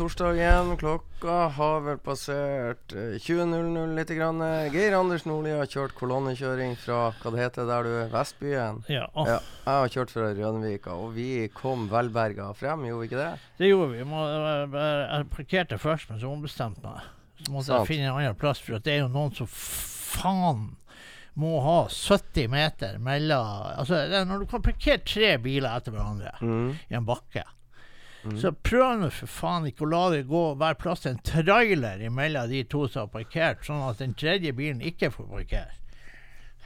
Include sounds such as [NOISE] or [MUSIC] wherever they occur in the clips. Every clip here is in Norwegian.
Da torsdag igjen. Klokka har vel passert eh, 20.00 lite grann. Geir Anders Nordli har kjørt kolonnekjøring fra hva det heter der du er, Vestbyen. Ja, Ja, jeg har kjørt fra Rønvika, og vi kom velberga frem, gjorde vi ikke det? det gjorde vi. Jeg, jeg parkerte først, men så ombestemte meg. Så måtte Sant. jeg finne en annen plass, for det er jo noen som faen må ha 70 meter mellom Altså, når du kan parkere tre biler etter hverandre Mm. i en bakke, så prøv nå for faen ikke å la det gå hver plass en trailer imellom de to som har parkert, sånn at den tredje bilen ikke får parkere.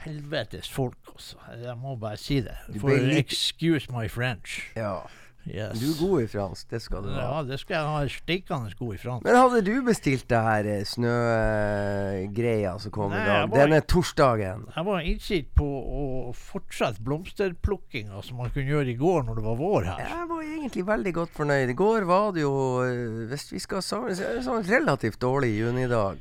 Helvetes folk, altså. Jeg må bare si det. For excuse my French. Ja. Yes. Du er god i fransk, det skal du ha. Ja, det skal jeg ha stikkende god i fransk. Men hadde du bestilt det her eh, snøgreia som kom Nei, i dag? var- Denne torsdagen? Jeg var innstilt på å fortsette blomsterplukkinga som man kunne gjøre i går når det var vår her. Jeg var egentlig veldig godt fornøyd. I går var det jo, eh, hvis vi skal samles, så sånn relativt dårlig junidag.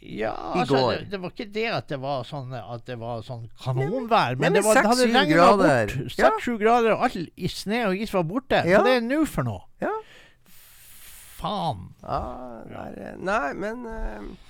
Ja, altså, det, det var ikke det at det var sånn, at det var sånn kanonvær, men, men det, var, det hadde regna grader. bort. Ja. Seks-sju grader, og alt i sne og is var borte. Ja. Hva det er nå for noe? Ja. Faen. Ja, nei, nei men uh,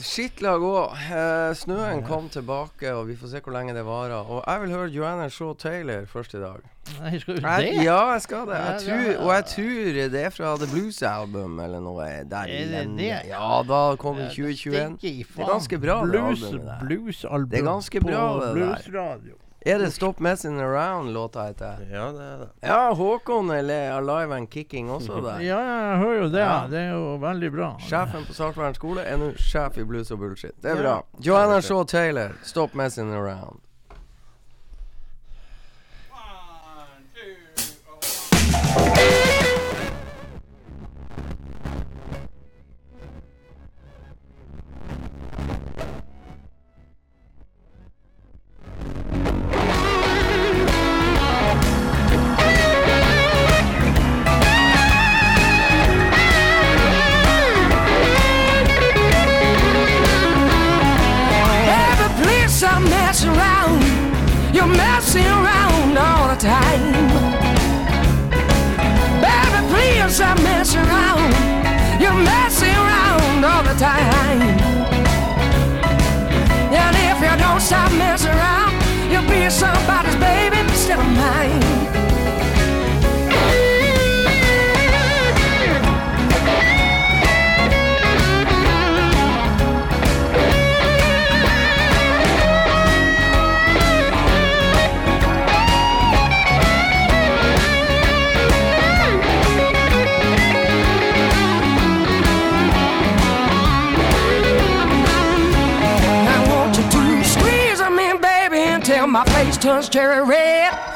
Skitt òg. Eh, snøen kom tilbake, og vi får se hvor lenge det varer. Og jeg vil høre Joanna Shaw Taylor først i dag. Nei, skal du Jeg, det? ja, jeg skal det. Jeg tror, og jeg tror det er fra The Blues Album eller noe der Er det det? Ja, da kom det i 2021. Det er ganske bra, det Blues, albumet der. Bluesalbum Det er ganske bra, på det der. bluesradio. Er det Stop Messing Around låta heter? Ja, det er det. Ja, Håkon er Alive and Kicking også der. [LAUGHS] Ja, ja, jeg hører jo det. Ja. Det er jo veldig bra. Sjefen på Saltvern skole er nå sjef i Blues og Bullshit. Det er Ja. bra. Joanna Shaw Taylor, Stop Messing Around. Time. And if you don't stop messing around, you'll be somebody's baby instead of mine. My face turns cherry red.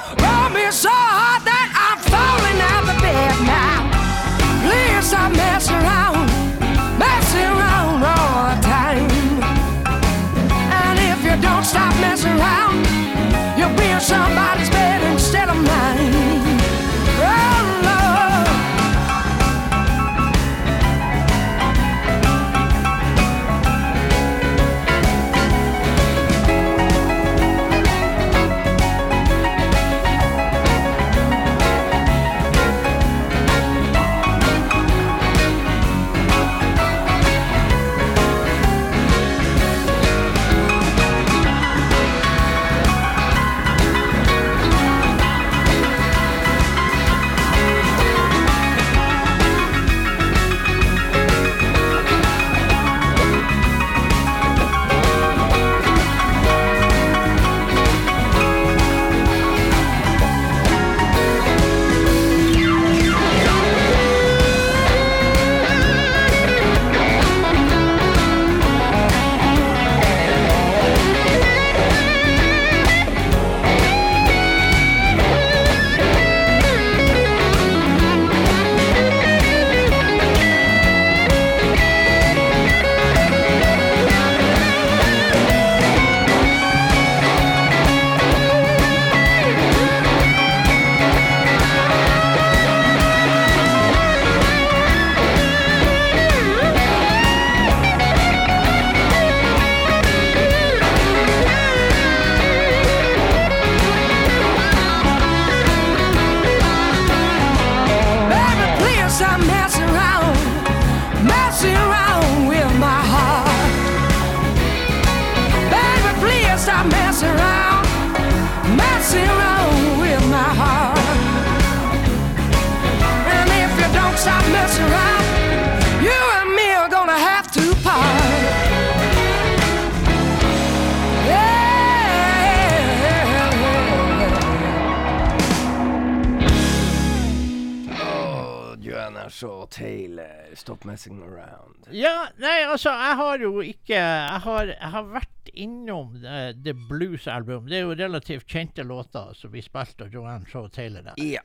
Jeg har jo ikke Jeg har, jeg har vært innom eh, The Blues Album. Det er jo relativt kjente låter som blir spilt av Joanne Shaw Taylor der. Ja.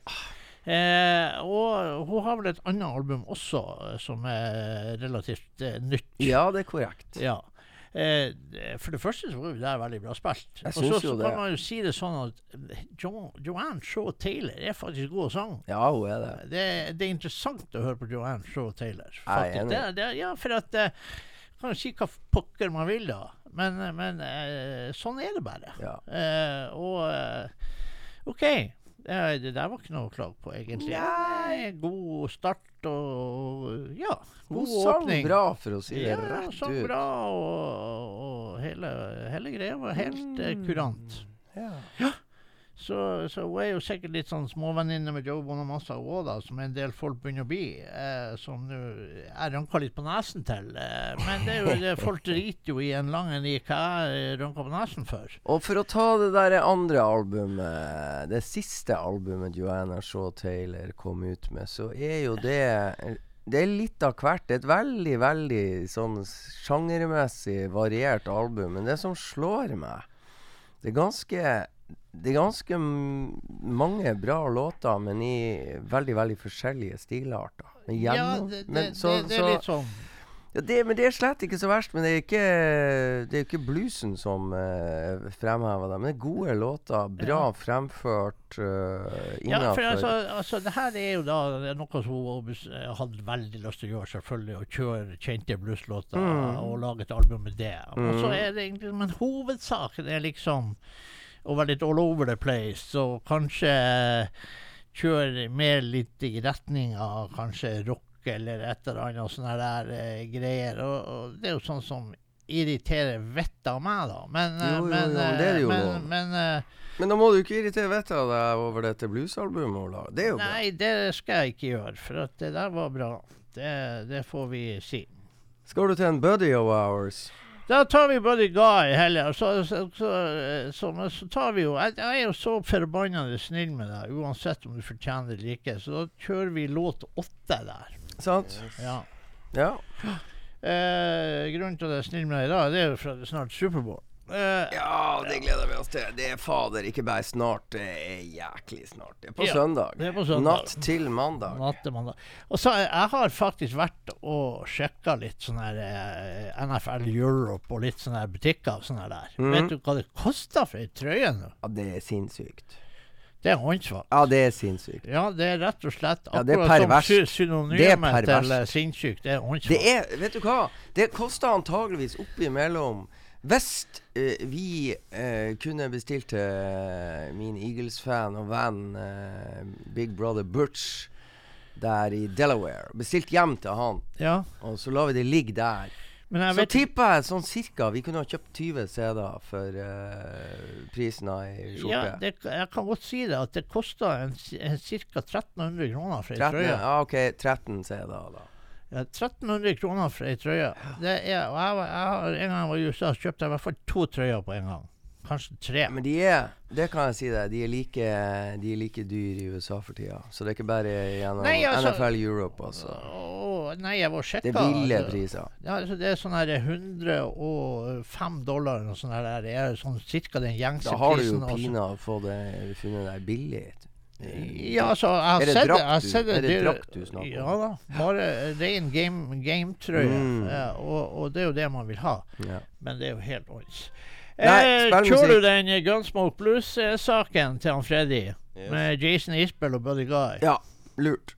Eh, og hun har vel et annet album også eh, som er relativt eh, nytt. ja, det er korrekt. Ja. Eh, for det første så var jo det veldig bra spilt. Jeg Og så, så kan man jo si det sånn at jo, Joanne Shaw Taylor er faktisk god sang. Ja, hun er det. Det, det er interessant å høre på Joanne Shaw Taylor. Jeg er enig. Det, det, ja, for at eh, kan jo si hva pokker man vil, da. Men, men eh, sånn er det bare. Ja. Eh, og eh, OK. Eh, det der var ikke noe å klage på, egentlig. Nei. God start og ja, Hun god sang åpning. bra, for å si det Ja, rett sang ut. bra, og, og hele, hele greia var helt eh, kurant. Ja. Så, så hun er jo sikkert litt sånn småvenninne med Joe Bonamassa òg, da, som en del folk begynner å bli. Eh, som nå jeg rønker litt på nesen til. Eh, men det er jo det, folk [LAUGHS] driter jo i en lang en i hva jeg rønker på nesen for. Og for å ta det der andre albumet, det siste albumet Joanna Shaw Taylor kom ut med, så er jo det Det er litt av hvert. Det er et veldig, veldig sånn sjangermessig variert album. Men det som slår meg, det er ganske det er ganske mange bra låter, men i veldig veldig forskjellige stilarter. Men Ja, det, det, men så- det, det er litt sånn ja, det, men det er slett ikke så verst. Men det er ikke, det er ikke bluesen som uh, fremhever det. Men det er gode låter. Bra Ja. fremført uh, Ja, for altså, altså, det her er jo da noe som hun eh, hadde veldig lyst til å gjøre, selvfølgelig. Å kjøre kjente blueslåter Mm. og lage et album med det. Mm. Men hovedsaken er liksom og være litt all over the place. Så kanskje eh, kjøre mer litt i retning av kanskje rock eller et eller annet sånne der eh, greier. Og, og det er jo sånn som irriterer vettet av meg, da. Men, eh, Jo, jo, men, jo, eh, det er jo men, lov. men Men da må du ikke irritere vettet av deg over dette bluesalbumet, Ola. Det er jo bra. Nei, det skal jeg ikke gjøre, for at det der var bra. Det, det får vi si. Skal du til en buddy of ours? Da tar vi bare Guy heller. Så, så, så, så, så tar vi jo Jeg, jeg er jo så forbannende snill med deg, uansett om du fortjener det eller ikke. Så da kjører vi låt åtte der. Sant? Ja. Ja. Eh, grunnen til at jeg er snill med deg i dag, det er jo for at det er snart Superbowl. Eh, Ja, det gleder vi oss til. Det er fader ikke bare snart, det er jæklig snart. Det er på Ja, søndag. det er på søndag. Natt til mandag. Natt til mandag. Og så jeg, jeg har faktisk vært og sjekka litt sånn her eh, NFL Europe og litt sånne her butikker og sånne der. Mm. Vet du hva det koster for ei trøye nå? Ja, det er sinnssykt. Det er håndsvakt. Ja, det er sinnssykt. Ja, det er rett og slett akkurat ja, som synonymet til sinnssykt. Det er håndsvakt. Det er Vet du hva? Det koster antageligvis oppimellom Hvis eh, vi eh, kunne bestilt til eh, min Eagles-fan og venn eh, Big Brother Butch der i Delaware Bestilt hjem til han, Ja, og så lar vi det ligge der. Så vet tipper jeg sånn cirka vi kunne ha kjøpt 20 CD-er for eh, prisen av ei skjorte. ja, det, Jeg kan godt si det, at det en ca. 1300 kroner for ei trøye. ja, OK, 13 CD-er, da. Ja, 1300 kroner for ei trøye. Det er, og jeg, var- jeg har En gang jeg var i USA, så kjøpte jeg i hvert fall to trøyer på en gang. Kanskje tre. Men de er, det kan jeg si deg, de er like, de er like dyr i USA for tida. Så det er ikke bare gjennom Nei, altså- NFL Europe, altså. Åh, nei, jeg var sjekka. Det er ville priser. Ja, altså det er sånn her 105 dollar og sånn her. Det er sånn cirka den gjengse Da har du jo prisen. også. pinadø fått det funnet deg billig. Ja, altså, jeg har det sett jeg sett er det drakt du snakker om? Ja da. Bare ren game, gametrøye. Mm. Ja, og, og det er jo det man vil ha. Ja. Men det er jo helt odds. Eh, Kjører du den Gunsmoke Blues-saken til han Freddy? Med Jason Isbell og Buddy Guy? ja, lurt.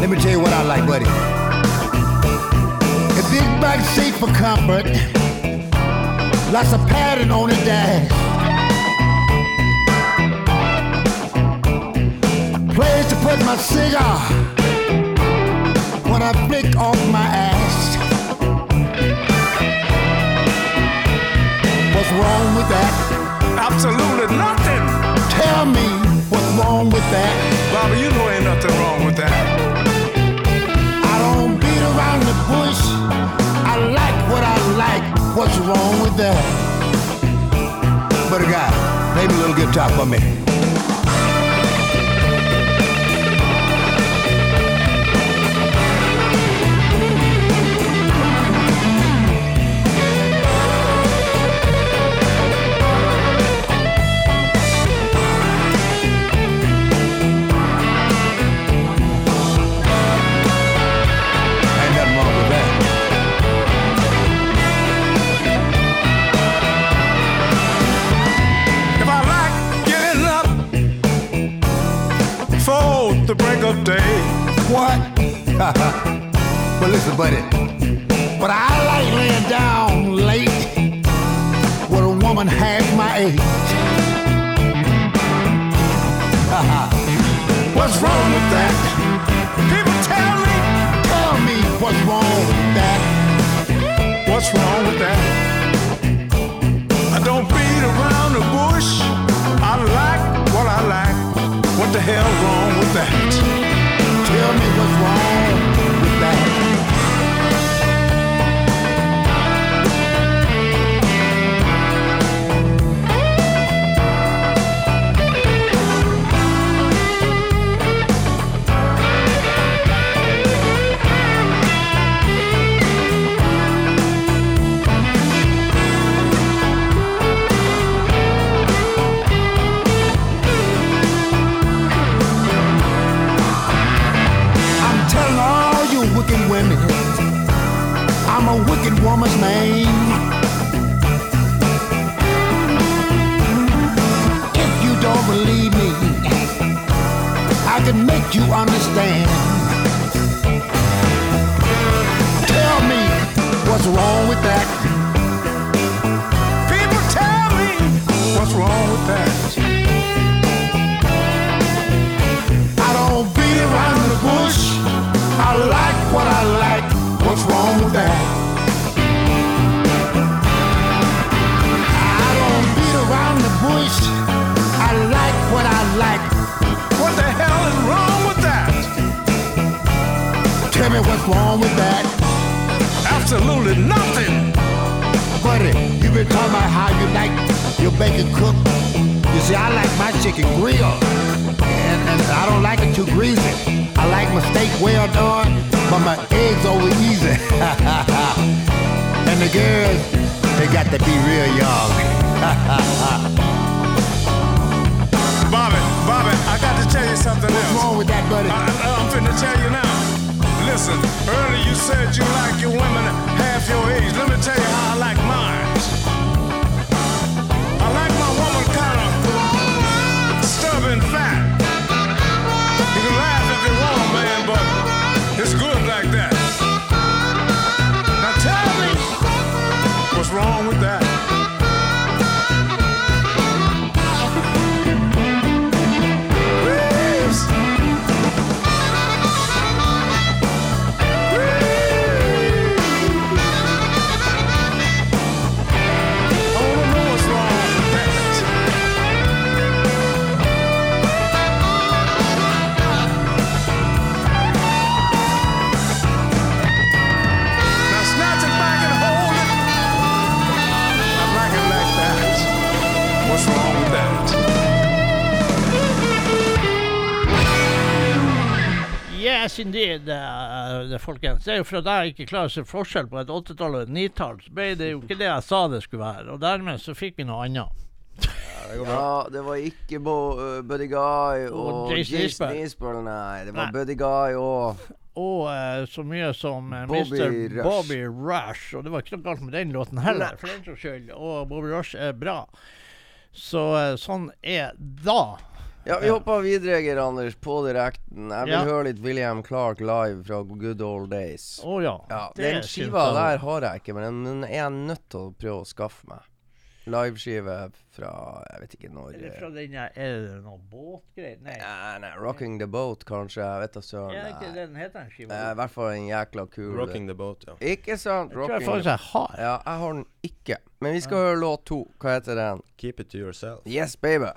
Let me tell you what I like, buddy. A big back seat for comfort. Lots of padding on the dash. Place to put my cigar when I flick off my ass. What's wrong with that? Absolutely nothing. Tell me what's wrong with that. Wrong with that? But a guy, maybe a little guitar for me. Of day, What? [LAUGHS] well, listen, buddy. But I like laying down late with a woman half my age. [LAUGHS] what's wrong with that? people tell me Tell me what's wrong with that? what's wrong with that. hell wrong with that? Tell me what's wrong with that. Indeed, eh, det, folkens. Det er jo for at jeg ikke klarer å se forskjell på et åttetall og et nitall, så ble det jo ikke det jeg sa det skulle være. Og dermed så fikk vi noe annet. Ja, det var ikke Bo, uh, Buddy Guy og, Og Jason Isbell. Nei. Det var Nei. Buddy Guy og Og uh, så mye som uh, Bobby Mr. Rush. Bobby Rush. Og det var ikke noe galt med den låten heller, for den saks skyld. Og Bobby Rush er bra. Så sånn er da. Ja, vi hopper videre, Geir Anders, på direkten. Jeg vil Ja. høre litt William Clark live fra Good Old Days. Å ja. Ja, det Den syns skiva jeg- der har jeg ikke, men den- den er jeg nødt til å prøve å skaffe meg. Liveskive fra Jeg vet ikke når Eller fra den der Er det noe båtgreier? Nei. Nei, nei, Rocking the Boat, kanskje. Jeg vet da søren. Ja, ikke Nei. den heter den skiva? Eh, I hvert fall en jækla kul Rocking the boat, ja. Ikke sant? jeg tror jeg Rocking faktisk jeg har. Ja, jeg har den ikke. Men vi skal høre låt to. Hva heter den? Keep it to yourself. Yes, baby.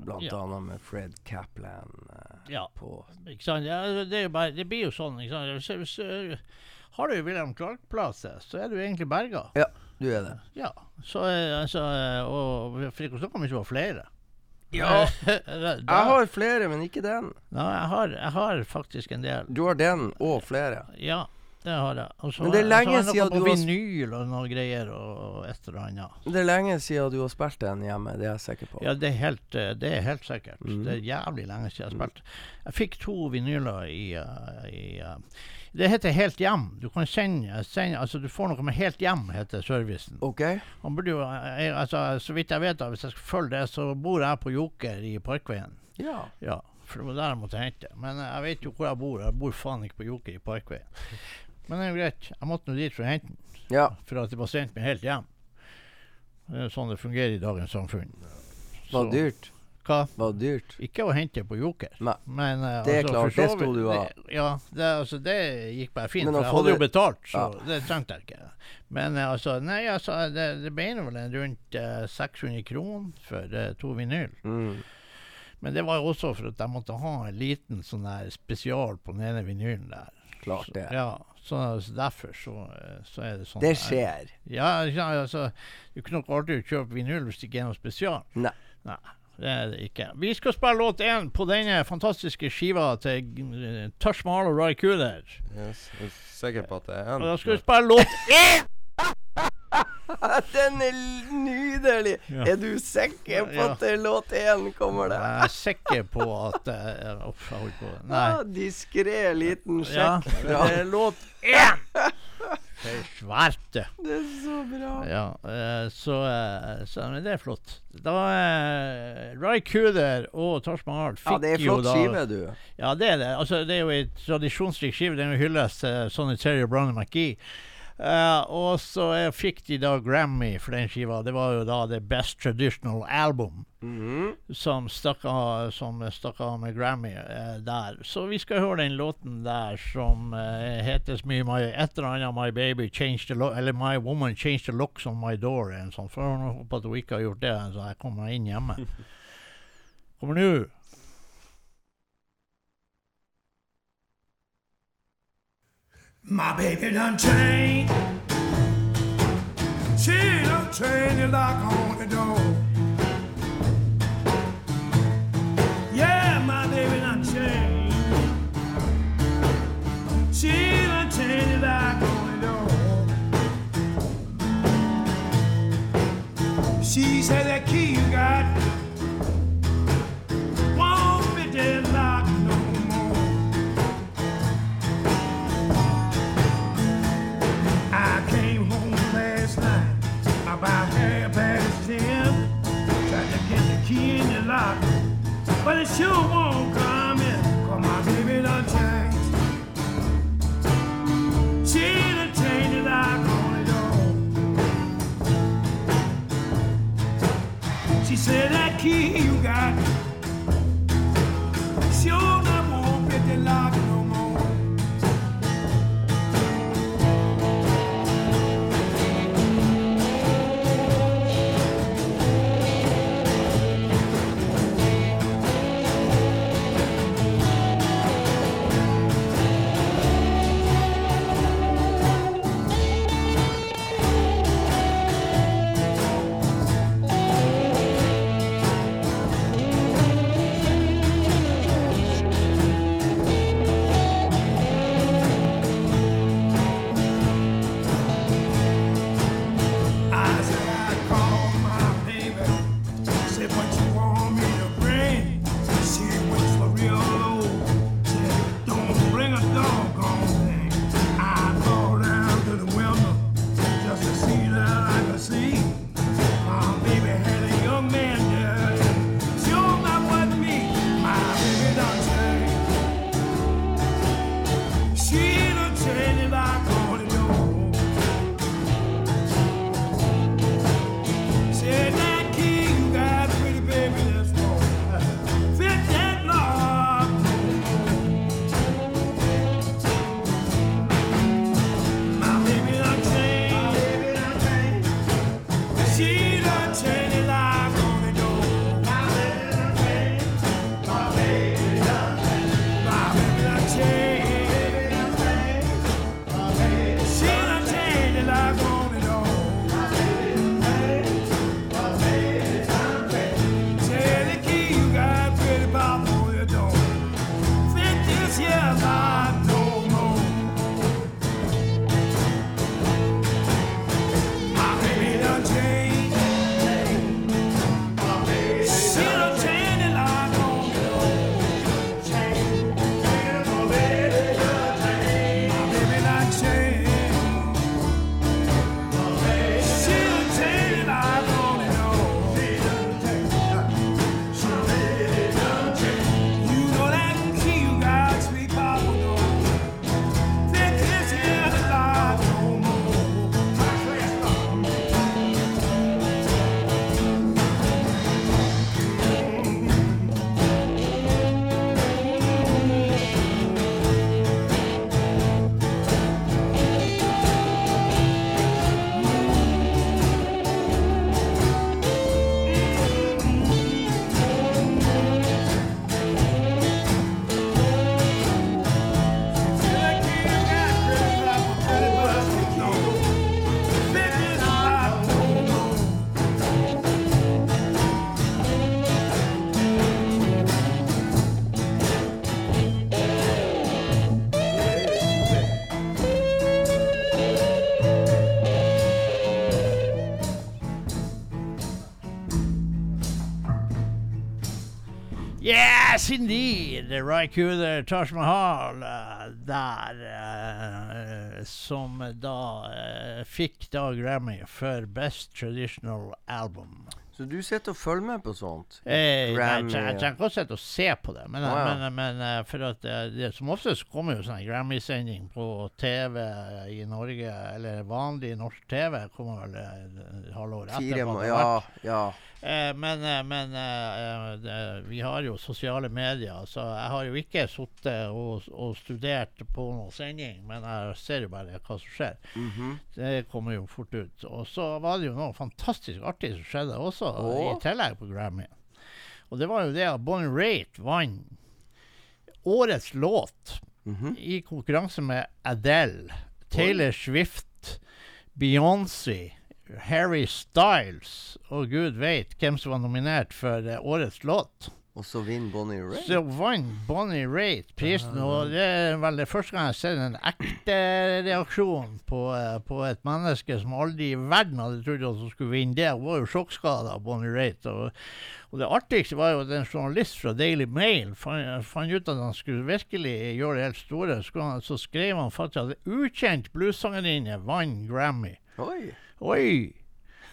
blant ja. annet med Fred Kaplan eh, ja. på Ikke sant. Ja, det, bare, det, blir jo sånn, ikke sant. Hvis, hvis, har du William Clark-plate, så er du egentlig berga. Ja, du er det. Ja, så eh, altså, Og for ikke å snakke ikke var flere. Ja! [LAUGHS] jeg har flere, men ikke den. Nei, jeg har, jeg har faktisk en del. Du har den og flere? Ja det har jeg. Og så Men det har- jeg noe på du har vinyl og noe greier og, et eller annet. Det er lenge siden du har spilt den hjemme, det er jeg sikker på. Ja, det er helt, eh, det er helt sikkert. Mm. Det er jævlig lenge siden jeg har spilt. Jeg fikk to vinyler i, eh, i eh, Det heter Helt Hjem. Du kan sende, sende Altså, du får noe med Helt Hjem, heter servicen. OK? Han burde jo, altså, Så vidt jeg vet, da, hvis jeg skal følge det, så bor jeg på Joker i Parkveien. Ja. Ja, for det var der jeg måtte hente. Men jeg vet jo hvor jeg bor. Jeg bor faen ikke på Joker i Parkveien. Men det er jo greit. Jeg måtte nå dit for å hente den, Ja. for at det var sendt meg helt hjem. Det er sånn det fungerer i dagens samfunn. Var Så- det dyrt? Hva? Var dyrt? Ikke å hente på Joker. Nei. Men, uh, Det er altså, klart, det så sto du av. det- Ja, det, altså, det gikk bare fint. Men For jeg hadde jo betalt, så Ja. det trengte jeg ikke. Men uh, altså, nei, altså, det, det ble vel en rundt uh, 600 kroner for eh, to vinyl. Mm. Men det var jo også for at jeg måtte ha en liten sånn der spesial på den ene vinylen der. Klart det. Ja, så, så derfor så, eh, så er det sånn. Det skjer. Ja, ja altså, det er ikke noe artig å kjøpe vinyl hvis det ikke er noe spesial. Nei. Nei, det er det ikke. Vi skal spille låt én på denne fantastiske skiva til Tush Touch Mahal og Ry Cooler. Yes, jeg er sikker på at det er Og da skal vi spille låt én! [LAUGHS] Den er nydelig! Ja. Er du sikker på Ja. at det er låt én kommer det? Jeg er sikker på at uh, Uff, jeg holdt på. Nei. Ja, Diskré liten Ja, sjekk. [LAUGHS] det er låt én! For svarte. Det er så bra. Ja, eh, så, eh, så Men det er flott. Da uh, Ray Cooder og Tosh Mahal fikk Ja, det er flott da skive, du. Ja, det er det. Altså, det er jo en tradisjonsrik skive. Den hylles til Sonny Terry og Brownie McGee. Eh, og så eh, fikk de da Grammy for den skiva. Det var jo da The Best Traditional Album som stakk av, som stakk av med Grammy uh, der. Så vi skal høre den låten der som uh, heter så mye my, et eller annet My Baby Changed the Lock Eller My Woman Changed the Locks on My Door. En sånn. For håper at hun ikke har gjort det, så jeg kommer inn hjemme. [LAUGHS] Kommer nå. My baby done changed. She done changed the lock on the door. Yeah, my baby done changed. She done changed the lock on the door. She said Yes, indeed. Ry Cooder, Taj Mahal uh, der, uh, som da uh, fikk da Grammy for Best Traditional Album. Så du sitter og følger med på sånt? Eh, Grammy, jeg, jeg trenger ikke å sitte og se på det, men, Å, ja. men, men eh, for at eh, det, som oftest kommer jo sånn Grammy-sending på TV i Norge, eller vanlig norsk TV kommer vel eh, halvår Fire etterpå. vært. Ja, ja. Eh, men eh, men eh, det, vi har jo sosiale medier, så jeg har jo ikke sittet og, og studert på noen sending, men jeg ser jo bare hva som skjer. Mhm. Det kommer jo fort ut. Og så var det jo noe fantastisk artig som skjedde også, oh. i tillegg på Grammy. Og det var jo det at Bonnie Raitt vant årets låt Mhm. i konkurranse med Adele, Taylor Swift, Beyoncé, Harry Styles og gud veit hvem som var nominert for uh, årets låt. Og så vinner Bonnie Raitt. Så vant Bonnie Raitt prisen, og det er vel det første gang jeg sett en ekte reaksjon på, uh, på et menneske som aldri i verden hadde trodd at hun skulle vinne det. Hun var jo sjokkskada, Bonnie Raitt. Og, og det artigste var jo at en journalist fra Daily Mail fant, fant ut at han skulle virkelig gjøre det helt store. så, han, så skrev han faktisk at en ukjent bluessangerinne vant Grammy. Oi! Oi!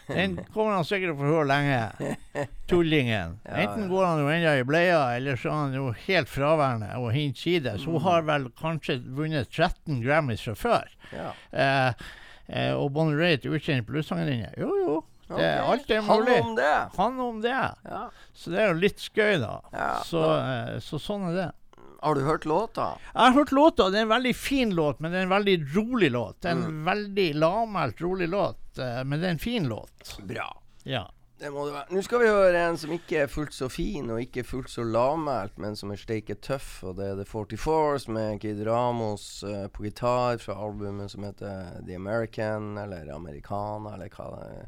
Den kommer han sikkert til å få høre lenge. [LAUGHS] Tullingen. Enten går han jo ennå i bleia, eller så er han jo helt fraværende og hinsides. Mm. Hun har vel kanskje vunnet 13 Grammys fra før. Ja. Eh, eh, og Bonnie Raitt, ukjent bluessangerinne. Jo, jo. Det, er. Alt er Han om det. Han om det. Ja. Så det er jo litt skøy, da. Ja. Så, eh, så sånn er det. Har du hørt låta? Jeg har hørt låta. Det er en veldig fin låt, men det er en veldig rolig låt. En Mm. veldig lavmælt, rolig låt, eh, men det er en fin låt. Bra. Ja. Det må det være. Nå skal vi høre en som ikke er fullt så fin og ikke fullt så lavmælt, men som er steike tøff. Og det er The 44s med Kid Ramos uh, på gitar fra albumet som heter The American, eller Americana, eller hva det er.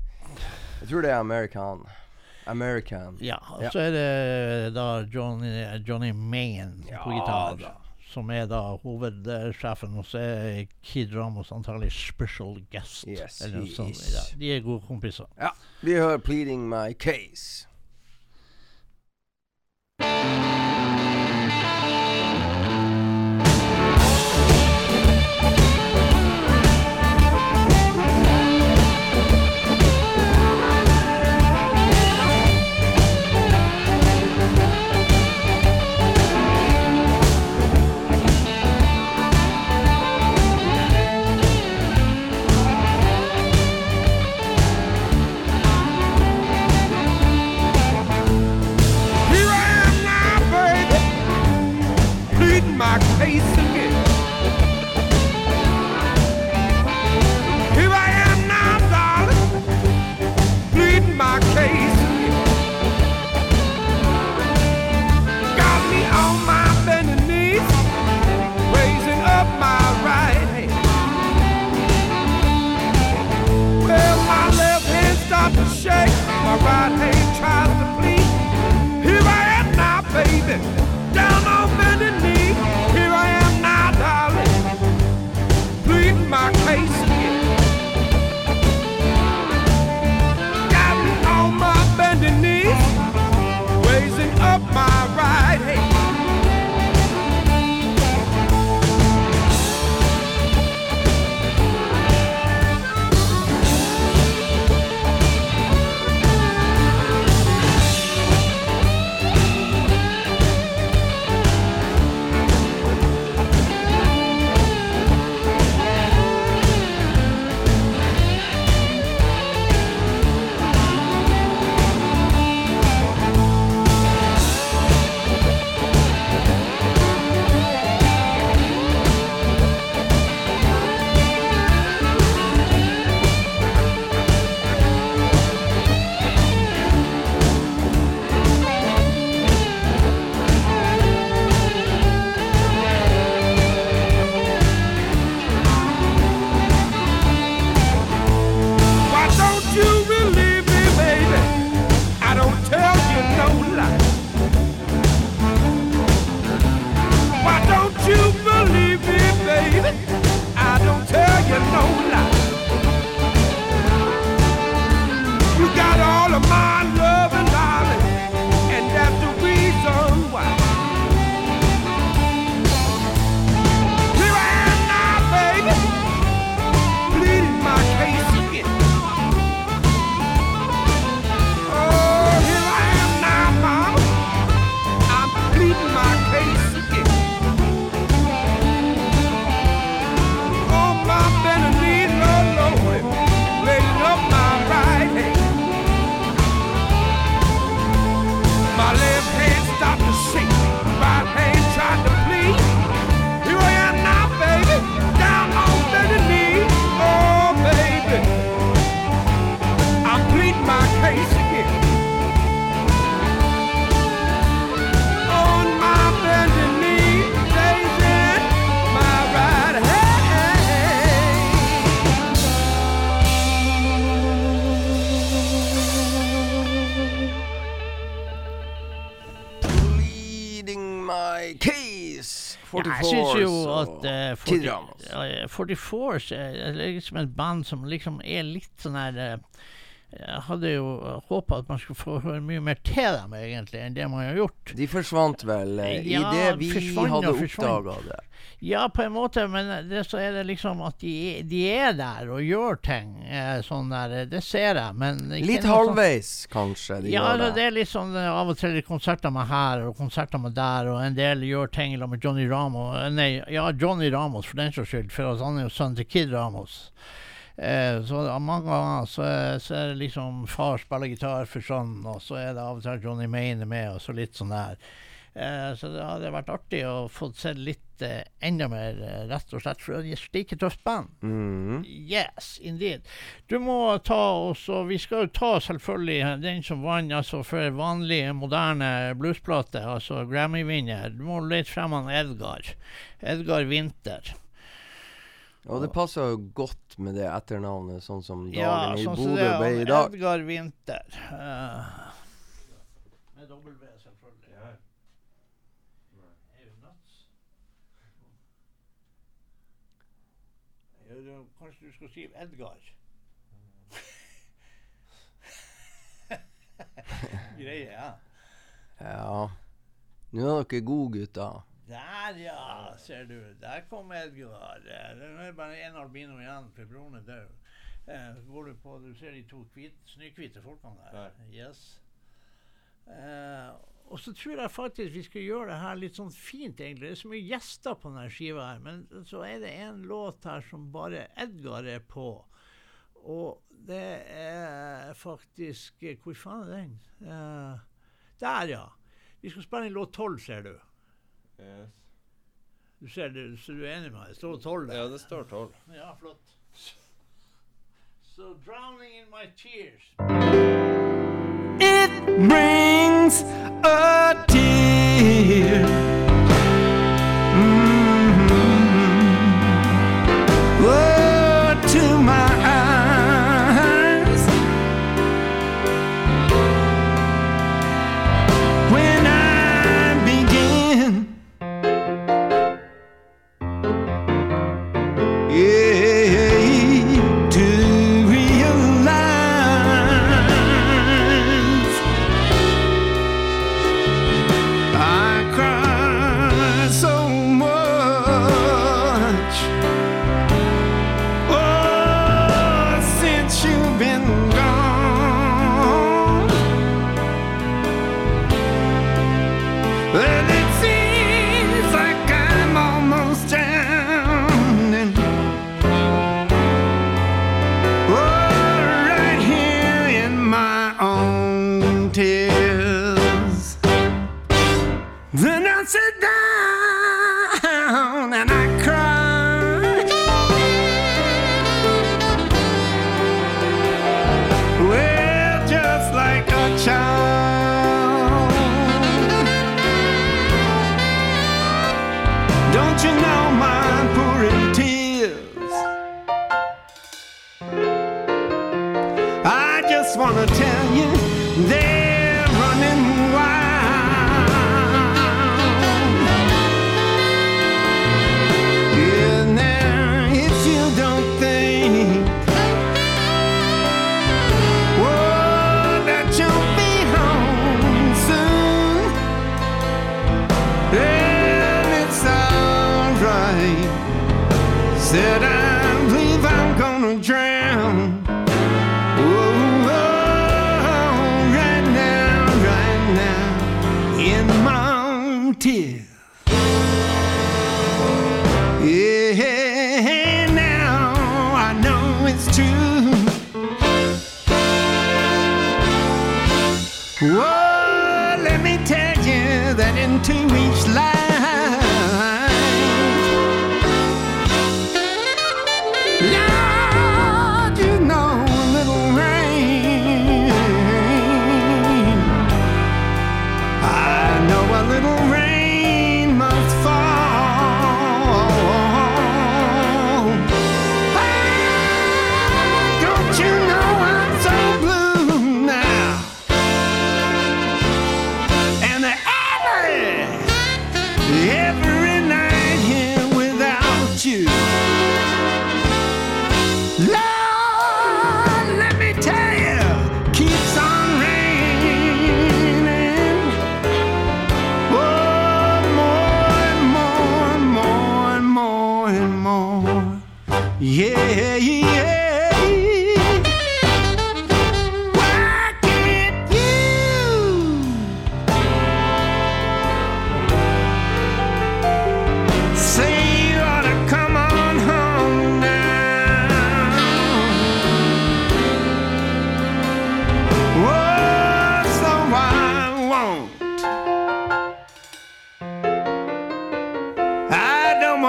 Jeg tror det er American. American. Ja, og så er det da Johnny, Johnny Ja på gitar. da. Som er da hovedsjefen, og så er Kid Ramos antagelig special guest. Yes, eller noe sånt. Ja, de er gode kompiser. Ja. Vi hører 'Pleading My Case'. Jeg syns jo at uh, 40, uh, 44s er liksom et band som liksom er litt sånn her eh, Jeg hadde jo håpa at man skulle få høre mye mer til dem, egentlig, enn det man har gjort. De forsvant vel eh, Ja, i det vi hadde oppdaga det. Ja, på en måte, men det, så er det liksom at de, de er der og gjør ting. eh, sånn der, Det ser jeg, men Litt halvveis, sånn- halvveis, kanskje. De ja, altså, det. det er litt sånn eh, av og til konserter med her og konserter med der, og en del gjør ting med Johnny Ramos. eh, Nei, ja, Johnny Ramos for den saks skyld, for han er jo sønnen til Kid Ramos. Eh, så mange ganger så, så er det liksom far spiller gitar for sånn, og så er det av og til Johnny Maine med, og så litt sånn der. Eh, så det hadde vært artig å få sett litt eh, enda mer, eh, rett og slett, for det er slike tøft band. Mhm. Yes, indeed. Du må ta oss, og vi skal jo ta selvfølgelig den som vant altså for vanlig moderne bluesplate, altså Grammy-vinner. Du må lete frem han Edgar. Edgar Winther. Og det passer jo godt med det etternavnet, sånn som dagen Ja, sånn i Bodø ble i dag. Edgar Winther. Uh, med W, selvfølgelig. Er du nuts? Ja, Kanskje du skal skrive Edgar? [LAUGHS] Greie, ja. Ja. Nå er dere gode, gutter. Der, ja, ser du. Der kom Edgar. Eh, Det er bare én albino igjen, for broren er død. Eh, går du på Du ser de to hvit, snøhvite folkene der. Yes. Eh, og så tror jeg faktisk vi skal gjøre det her litt sånn fint, egentlig. Det er så mye gjester på denne skiva her, men så er det en låt her som bare Edgar er på. Og det er faktisk eh, Hvor faen er den? Eh, der, ja. Vi skal spille inn låt tolv, ser du. Du ser det, så du er enig med meg? Det står tolv der. Ja, det står tolv. Ja, flott. So drowning in my tears. It brings a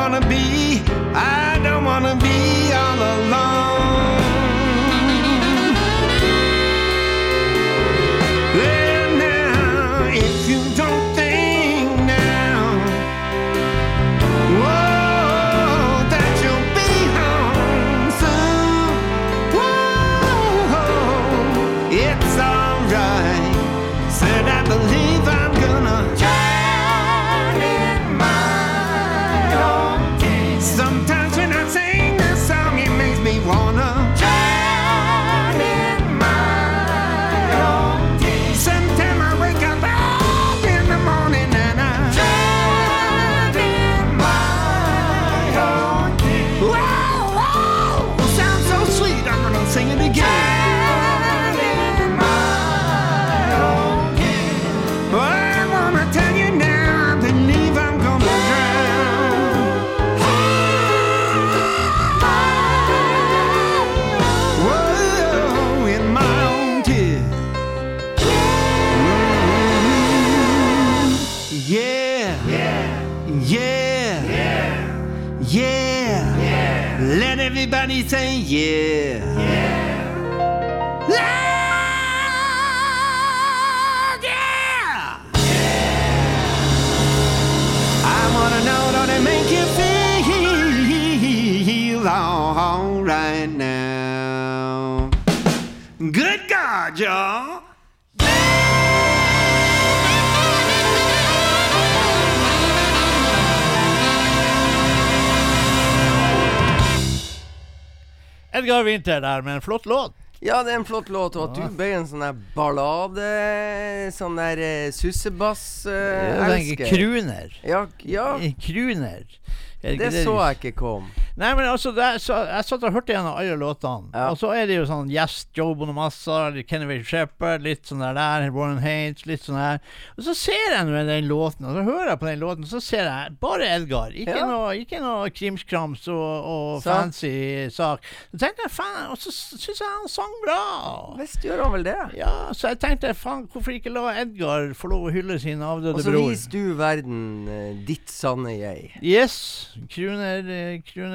wanna be, I don't wanna be all alone. Edgar Winther der med en flott låt. Ja, det er en flott låt, og at du ble en sånn der ballade Sånn der uh, tenker sussebass-elsker. Crooner. ja, ja, Kruner. Er det så jeg ikke kom. Nei, men altså, det, er- så, jeg satt og hørte gjennom alle låtene. Ja. Og så er det jo sånn Yes, Joe Bonamassa, Wade Shepherd, litt sånn der der, Warren Hates, litt sånn her. Og så ser jeg nå den låten, og så hører jeg på den låten, og så ser jeg bare Edgar. Ikke Ja. noe, ikke noe krimskrams og, og fancy sak. Så tenkte jeg, faen, og så syns jeg han sang bra. Visst gjør han vel det. Ja, så jeg tenkte, faen, hvorfor ikke la Edgar få lov å hylle sin avdøde bror? Og så viser du verden eh, ditt sanne jeg. Yes. Kruner,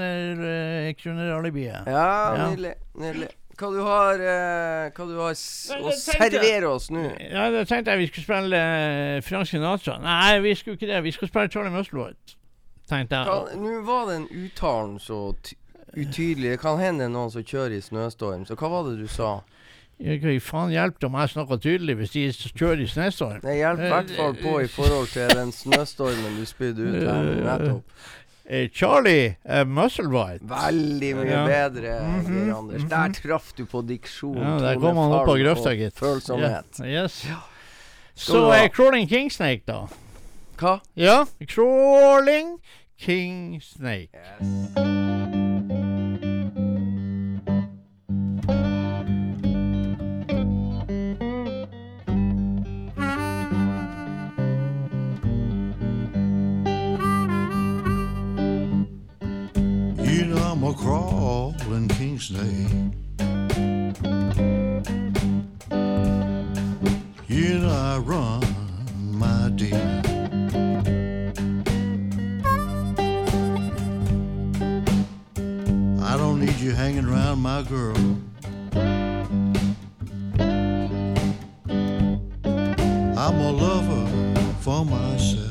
eh, kruner, eh, kruner-alibiet. Ja, Ja. nydelig. Nydelig. Hva du har, eh, hva du har å jeg. servere oss nå? Ja, da tenkte jeg vi skulle spille eh, Frank Sinatra. Nei, vi skulle ikke det. Vi skulle spille Charlie Musselwhite. Tenkte jeg. Nå var den uttalen så ty utydelig. Det kan hende det er noen som kjører i snøstorm. Så hva var det du sa? Jeg kan faen det om jeg snakker tydelig hvis de kjører i snøstorm. Det hjelper i hvert fall på i forhold til den snøstormen du spydde ut her nettopp. Eh, Charlie uh, Musselwhite. Veldig mye Ja. bedre, Mhm, Geir Anders. Der traff du på diksjon, Ja, der kom han opp av grøfta, gitt. Følsomhet. Yeah. yes. Ja. Så er Crawling Kingsnake, da. Hva? Ja, Crawling Kingsnake. You a crawling king snake. You know I run my dear. I don't need you hanging around my girl. I'm a lover for myself.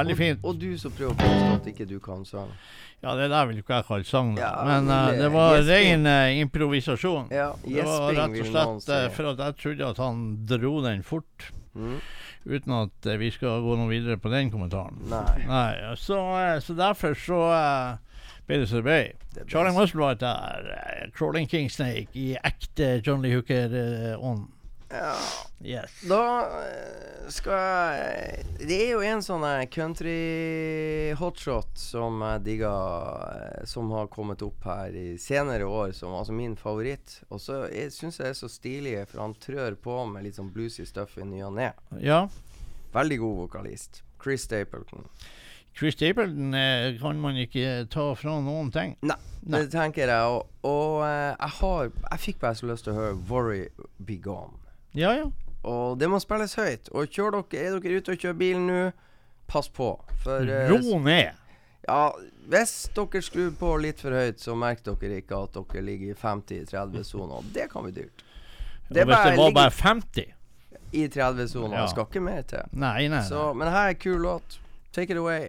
Veldig fint. Og du som prøver å påstå at ikke du kan sang. Ja, det der vil jo ikke jeg kalle sang. Ja, men uh, det- det var gjesping. ren eh, improvisasjon. Ja, det var rett og slett uh, eh, for at jeg trodde at han dro den fort. Mm. Uten at eh, vi skal gå noe videre på den kommentaren. Nei. Nei så, eh, så derfor så eh, ble det som det ble. Charlie var der. eh, Crawling King Snake i ekte Johnny Hooker-ånd. Ja. yes. Da eh, skal jeg Det er jo en sånn eh, country hotshot som jeg digger, eh, som har kommet opp her i senere år, som altså min favoritt. Og så syns jeg det er så stilig, for han trør på med litt sånn bluesy stuff i ny og ne. Ja. Veldig god vokalist. Chris Stapleton. Chris Stapleton eh, kan man ikke ta fra noen ting. Nei, Nei. det tenker jeg. Og, og eh, jeg har Jeg fikk bare så lyst til å høre 'Worry Be Gone'. Ja, ja. Og det må spilles høyt. Og kjør dere, er dere ute og kjører bil nå, pass på. For eh, Ro ned. Ja, hvis dere skrur på litt for høyt, så merker dere ikke at dere ligger i 50-30-sona. Det kan bli dyrt. Og hvis det var bare 50 i 30-sona, Ja. skal ikke mer til. Nei, nei. Så, men her er en kul låt. Take it away.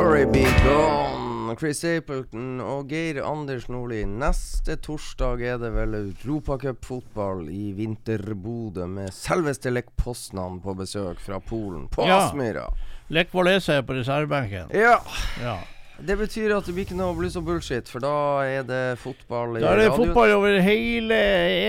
Worry Be Gone. Chris Apleton og Geir Anders Nordli. Neste torsdag er det vel Europacupfotball i Vinterbodø med selveste Lech Poznan på besøk fra Polen. På Ja. Aspmyra. Lech Walesa er på reservebenken. Ja. Ja. Det betyr at det blir ikke noe bluss og bullshit, for da er det fotball i Da er det radio. fotball over hele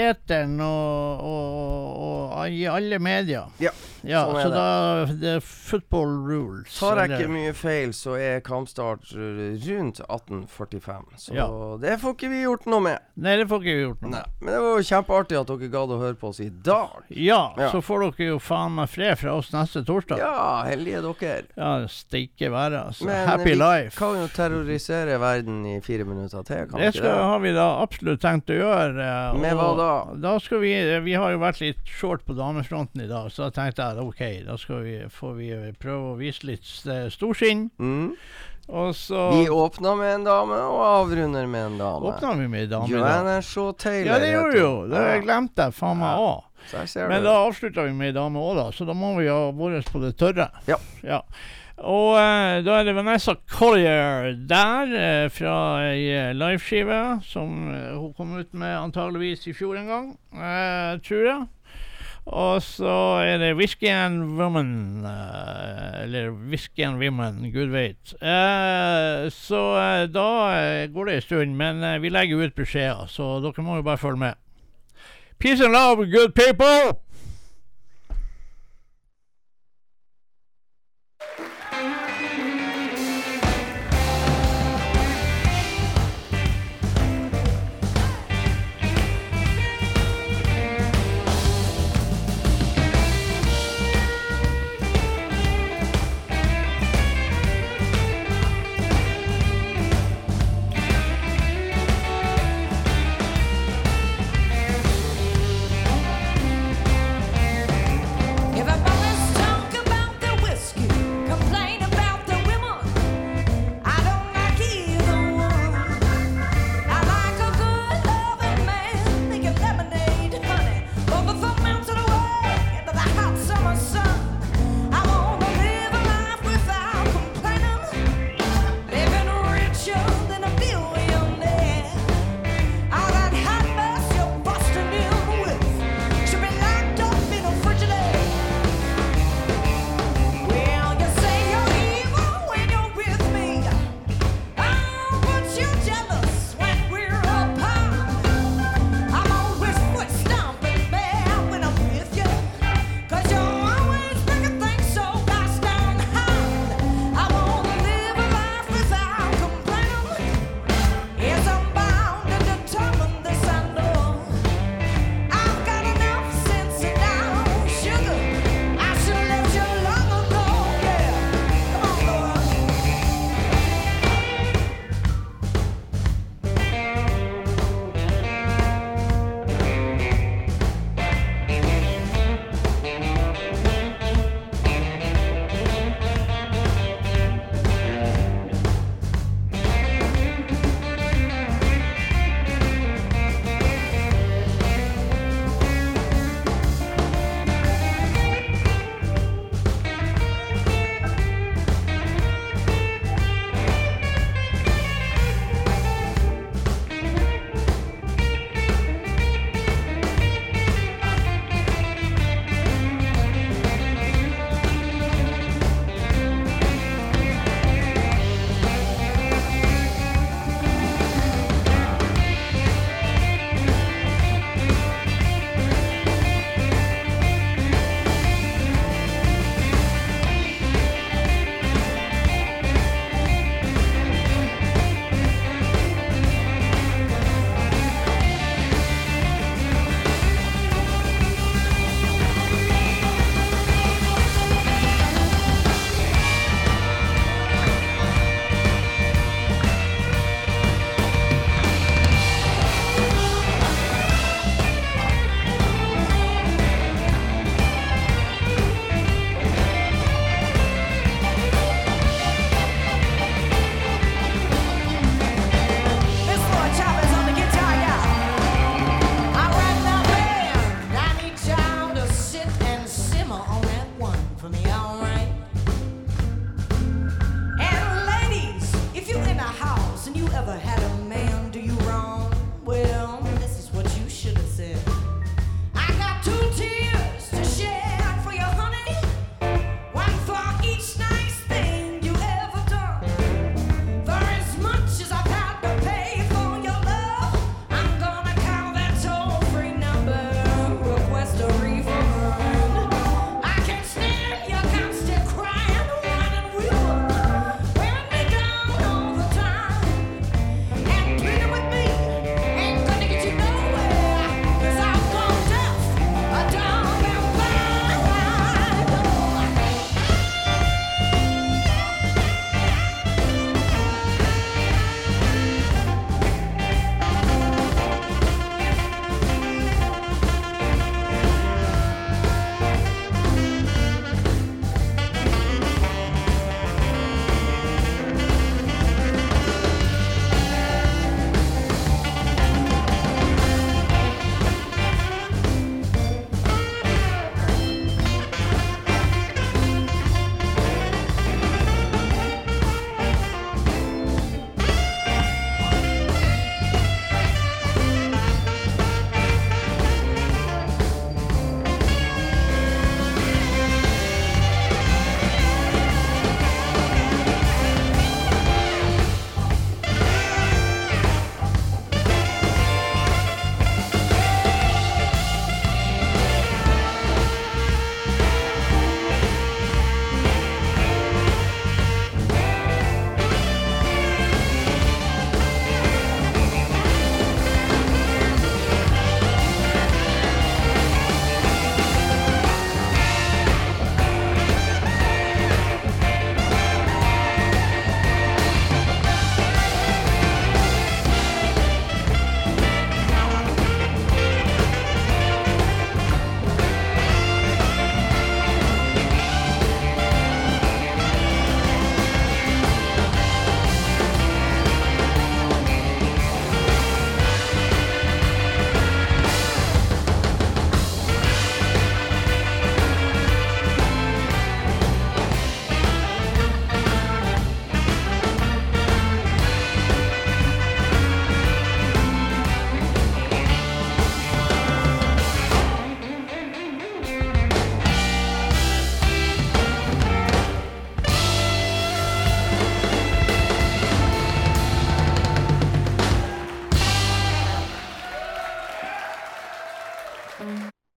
eteren og, og, og i alle medier. Ja, Ja, sånn så det. da det er football rules. Tar jeg ikke mye feil, så er kampstart rundt 18.45. Så Ja. det får ikke vi gjort noe med. Nei, det får ikke vi gjort noe Nei. med. Men det var jo kjempeartig at dere gadd å høre på oss i dag. Ja, Ja. så får dere jo faen meg fred fra oss neste torsdag. Ja, heldige dere. Ja, steike være, altså. Men Happy vi life. kan jo terrorisere verden i fire minutter til, kan Det ikke det? har vi da absolutt tenkt å gjøre. eh, Med hva da? Da skal vi Vi har jo vært litt short på damefronten i dag, så da tenkte jeg at OK, da vi, får vi prøve å vise litt eh, storsinn. Mm. Og så Vi åpna med en dame og avrunder med en dame. åpna vi med en dame. Joanna Shaw Taylor. Ja, det gjorde vi jo. Det Ja. glemte jeg faen meg òg. Men det. da avslutta vi med ei dame òg, da, så da må vi ha vårt på det tørre. Ja. Og uh, da er det Vanessa Collier der, uh, fra ei liveskive som hun kom ut med antageligvis i fjor en gang, tror jeg. Og så er det Whisky and Woman, eh, eller Whisky and Women, gud veit. Eh, så eh, da går det en stund, men vi legger ut beskjeder, så dere må jo bare følge med. Peace and love, good people!